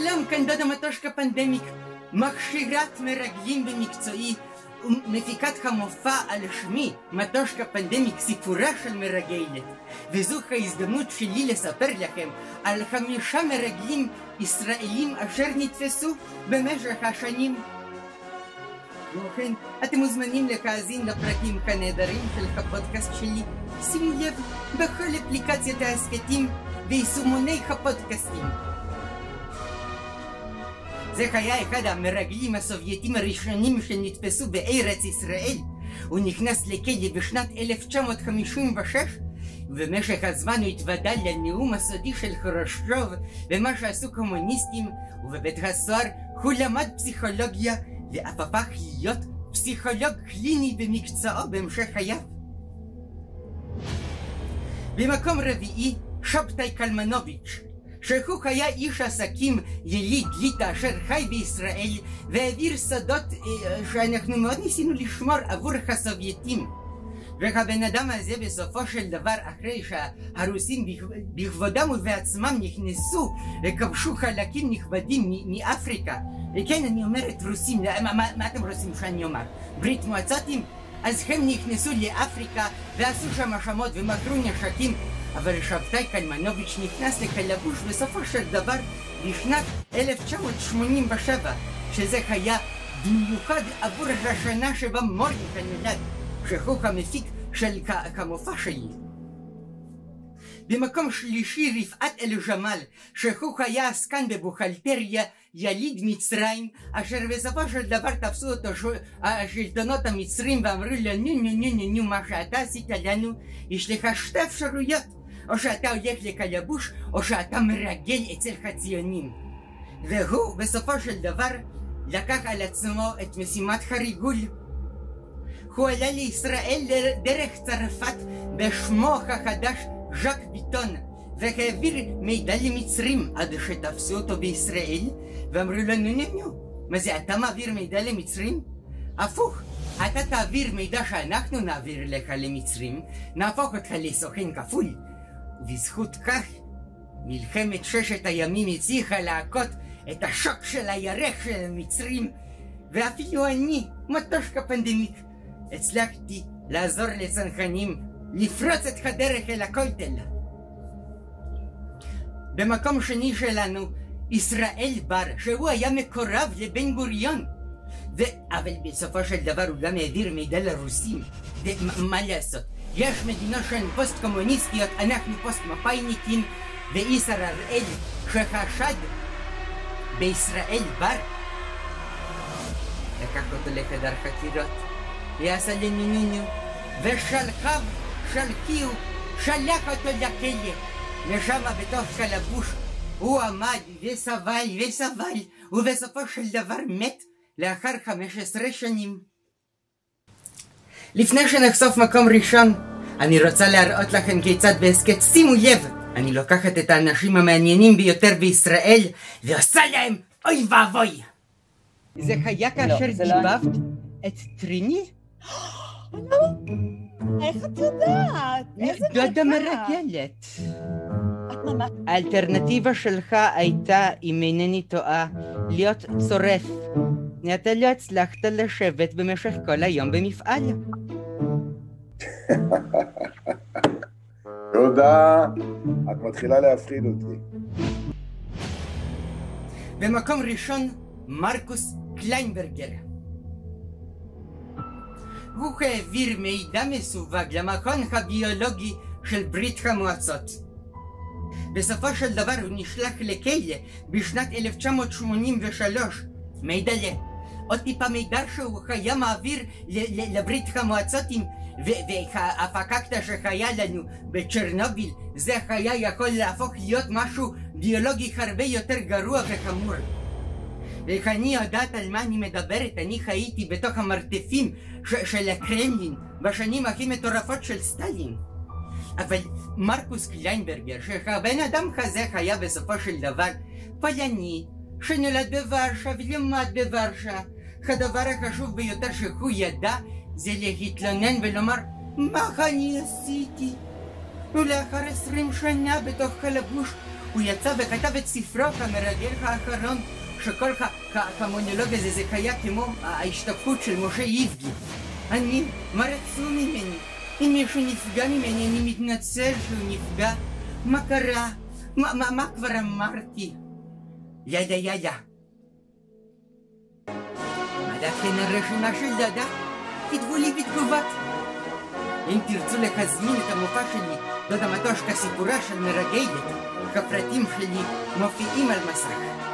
שלום, כאן דודה מטושקה פנדמיק, מכשירת מרגלים במקצועי ומפיקת המופע על שמי, מטושקה פנדמיק, סיפורה של מרגלת. וזו ההזדמנות שלי לספר לכם על חמישה מרגלים ישראלים אשר נתפסו במשך השנים. כמו כן, אתם מוזמנים להאזין לפרקים הנהדרים של הפודקאסט שלי. שימו לב, בכל אפליקציית ההסכתים ויישומוני הפודקאסטים. זה היה אחד המרגלים הסובייטים הראשונים שנתפסו בארץ ישראל. הוא נכנס לכלא בשנת 1956 ובמשך הזמן הוא התוודע לנאום הסודי של חרושצ'וב ומה שעשו קומוניסטים ובבית הסוהר הוא למד פסיכולוגיה ואף הפך להיות פסיכולוג קליני במקצועו בהמשך חייו. במקום רביעי שבתאי קלמנוביץ' שהוא היה איש עסקים יליד ליטא אשר חי בישראל והעביר סודות שאנחנו מאוד ניסינו לשמור עבור הסובייטים. והבן אדם הזה בסופו של דבר אחרי שהרוסים בכבודם ובעצמם נכנסו וכבשו חלקים נכבדים מאפריקה וכן אני אומרת רוסים, מה, מה אתם רוצים שאני אומר? ברית מועצותים? אז הם נכנסו לאפריקה ועשו שם האשמות ומכרו נשקים אבל שבתאי קלמנוביץ' נכנס לקלבוש בסופו של דבר בשנת 1987 שזה היה במיוחד עבור השנה שבה מורניק נולד שהוא המפיק של כמופע שלי. במקום שלישי רפעת אל ג'מאל שהוא היה עסקן בבוכלטריה יליד מצרים אשר בסופו של דבר תפסו אותו השלטונות המצרים ואמרו לו נו נו נו נו נו מה שאתה עשית לנו יש לך שתי אפשרויות או שאתה הולך לקלבוש או שאתה מרגל אצל הציונים והוא בסופו של דבר לקח על עצמו את משימת הריגול הוא עלה לישראל דרך צרפת בשמו החדש ז'ק ביטון והעביר מידע למצרים עד שתפסו אותו בישראל ואמרו לו נו נו נו מה זה אתה מעביר מידע למצרים? הפוך אתה תעביר מידע שאנחנו נעביר לך למצרים נהפוך אותך לסוכן כפול ובזכות כך מלחמת ששת הימים הצליחה להכות את השוק של הירך של המצרים ואפילו אני, מטושקה פנדמיק, הצלחתי לעזור לצנחנים לפרוץ את הדרך אל הכותל. במקום שני שלנו, ישראל בר, שהוא היה מקורב לבן גוריון. ו... אבל בסופו של דבר הוא גם העביר מידע לרוסים. ומה לעשות? יש מדינות שהן פוסט קומוניסטיות, אנחנו פוסט מפאיניקים, ואיסר הראל שחשד בישראל בר לקח אותו לחדר חקירות ועשה לנינינו ושלחיו שלחיו שלח אותו לכלא ושם בתוך קלבוש הוא עמד וסבל וסבל ובסופו של דבר מת לאחר 15 שנים. לפני שנחשוף מקום ראשון, אני רוצה להראות לכם כיצד בהסכת שימו לב, אני לוקחת את האנשים המעניינים ביותר בישראל ועושה להם אוי ואבוי. זה היה כאשר דיבבת את טריני? איך את יודעת? איזה דודה מרגלת. האלטרנטיבה שלך הייתה, אם אינני טועה, להיות צורף. אתה לא הצלחת לשבת במשך כל היום במפעל. תודה, את מתחילה להפחיד אותי. במקום ראשון, מרקוס קליינברגר. הוא העביר מידע מסווג למכון הביולוגי של ברית המועצות. בסופו של דבר הוא נשלח לכלא בשנת 1983. מידע ל... עוד טיפה מידע שהוא היה מעביר לברית המועצות עם... והפקקטה שהיה לנו בצ'רנוביל זה היה יכול להפוך להיות משהו ביולוגי הרבה יותר גרוע וחמור. ואיך אני יודעת על מה אני מדברת, אני חייתי בתוך המרתפים של הקרמלין בשנים הכי מטורפות של סטלין. אבל מרקוס קליינברגר, שהבן אדם כזה היה בסופו של דבר פולני, שנולד בוורשה ולמד בוורשה, הדבר החשוב ביותר שהוא ידע זה להתלונן ולומר מה אני עשיתי? ולאחר עשרים שנה בתוך קלבוש הוא יצא וכתב את ספרו כמרגל האחרון, שכל המונולוג הזה זה היה כמו ההשתקפות של משה איבגי. אני, מה רצו ממני? אם מישהו נפגע ממני, אני מתנצל שהוא נפגע. מה קרה? מה, מה, מה כבר אמרתי? ידה ידה. מה דעתכם על רשימה של דדה? כתבו לי בתגובות. אם תרצו להזמין את המופע שלי, דודה מטושקה סיפורה של מרגלת, הפרטים שלי מופיעים על מסך.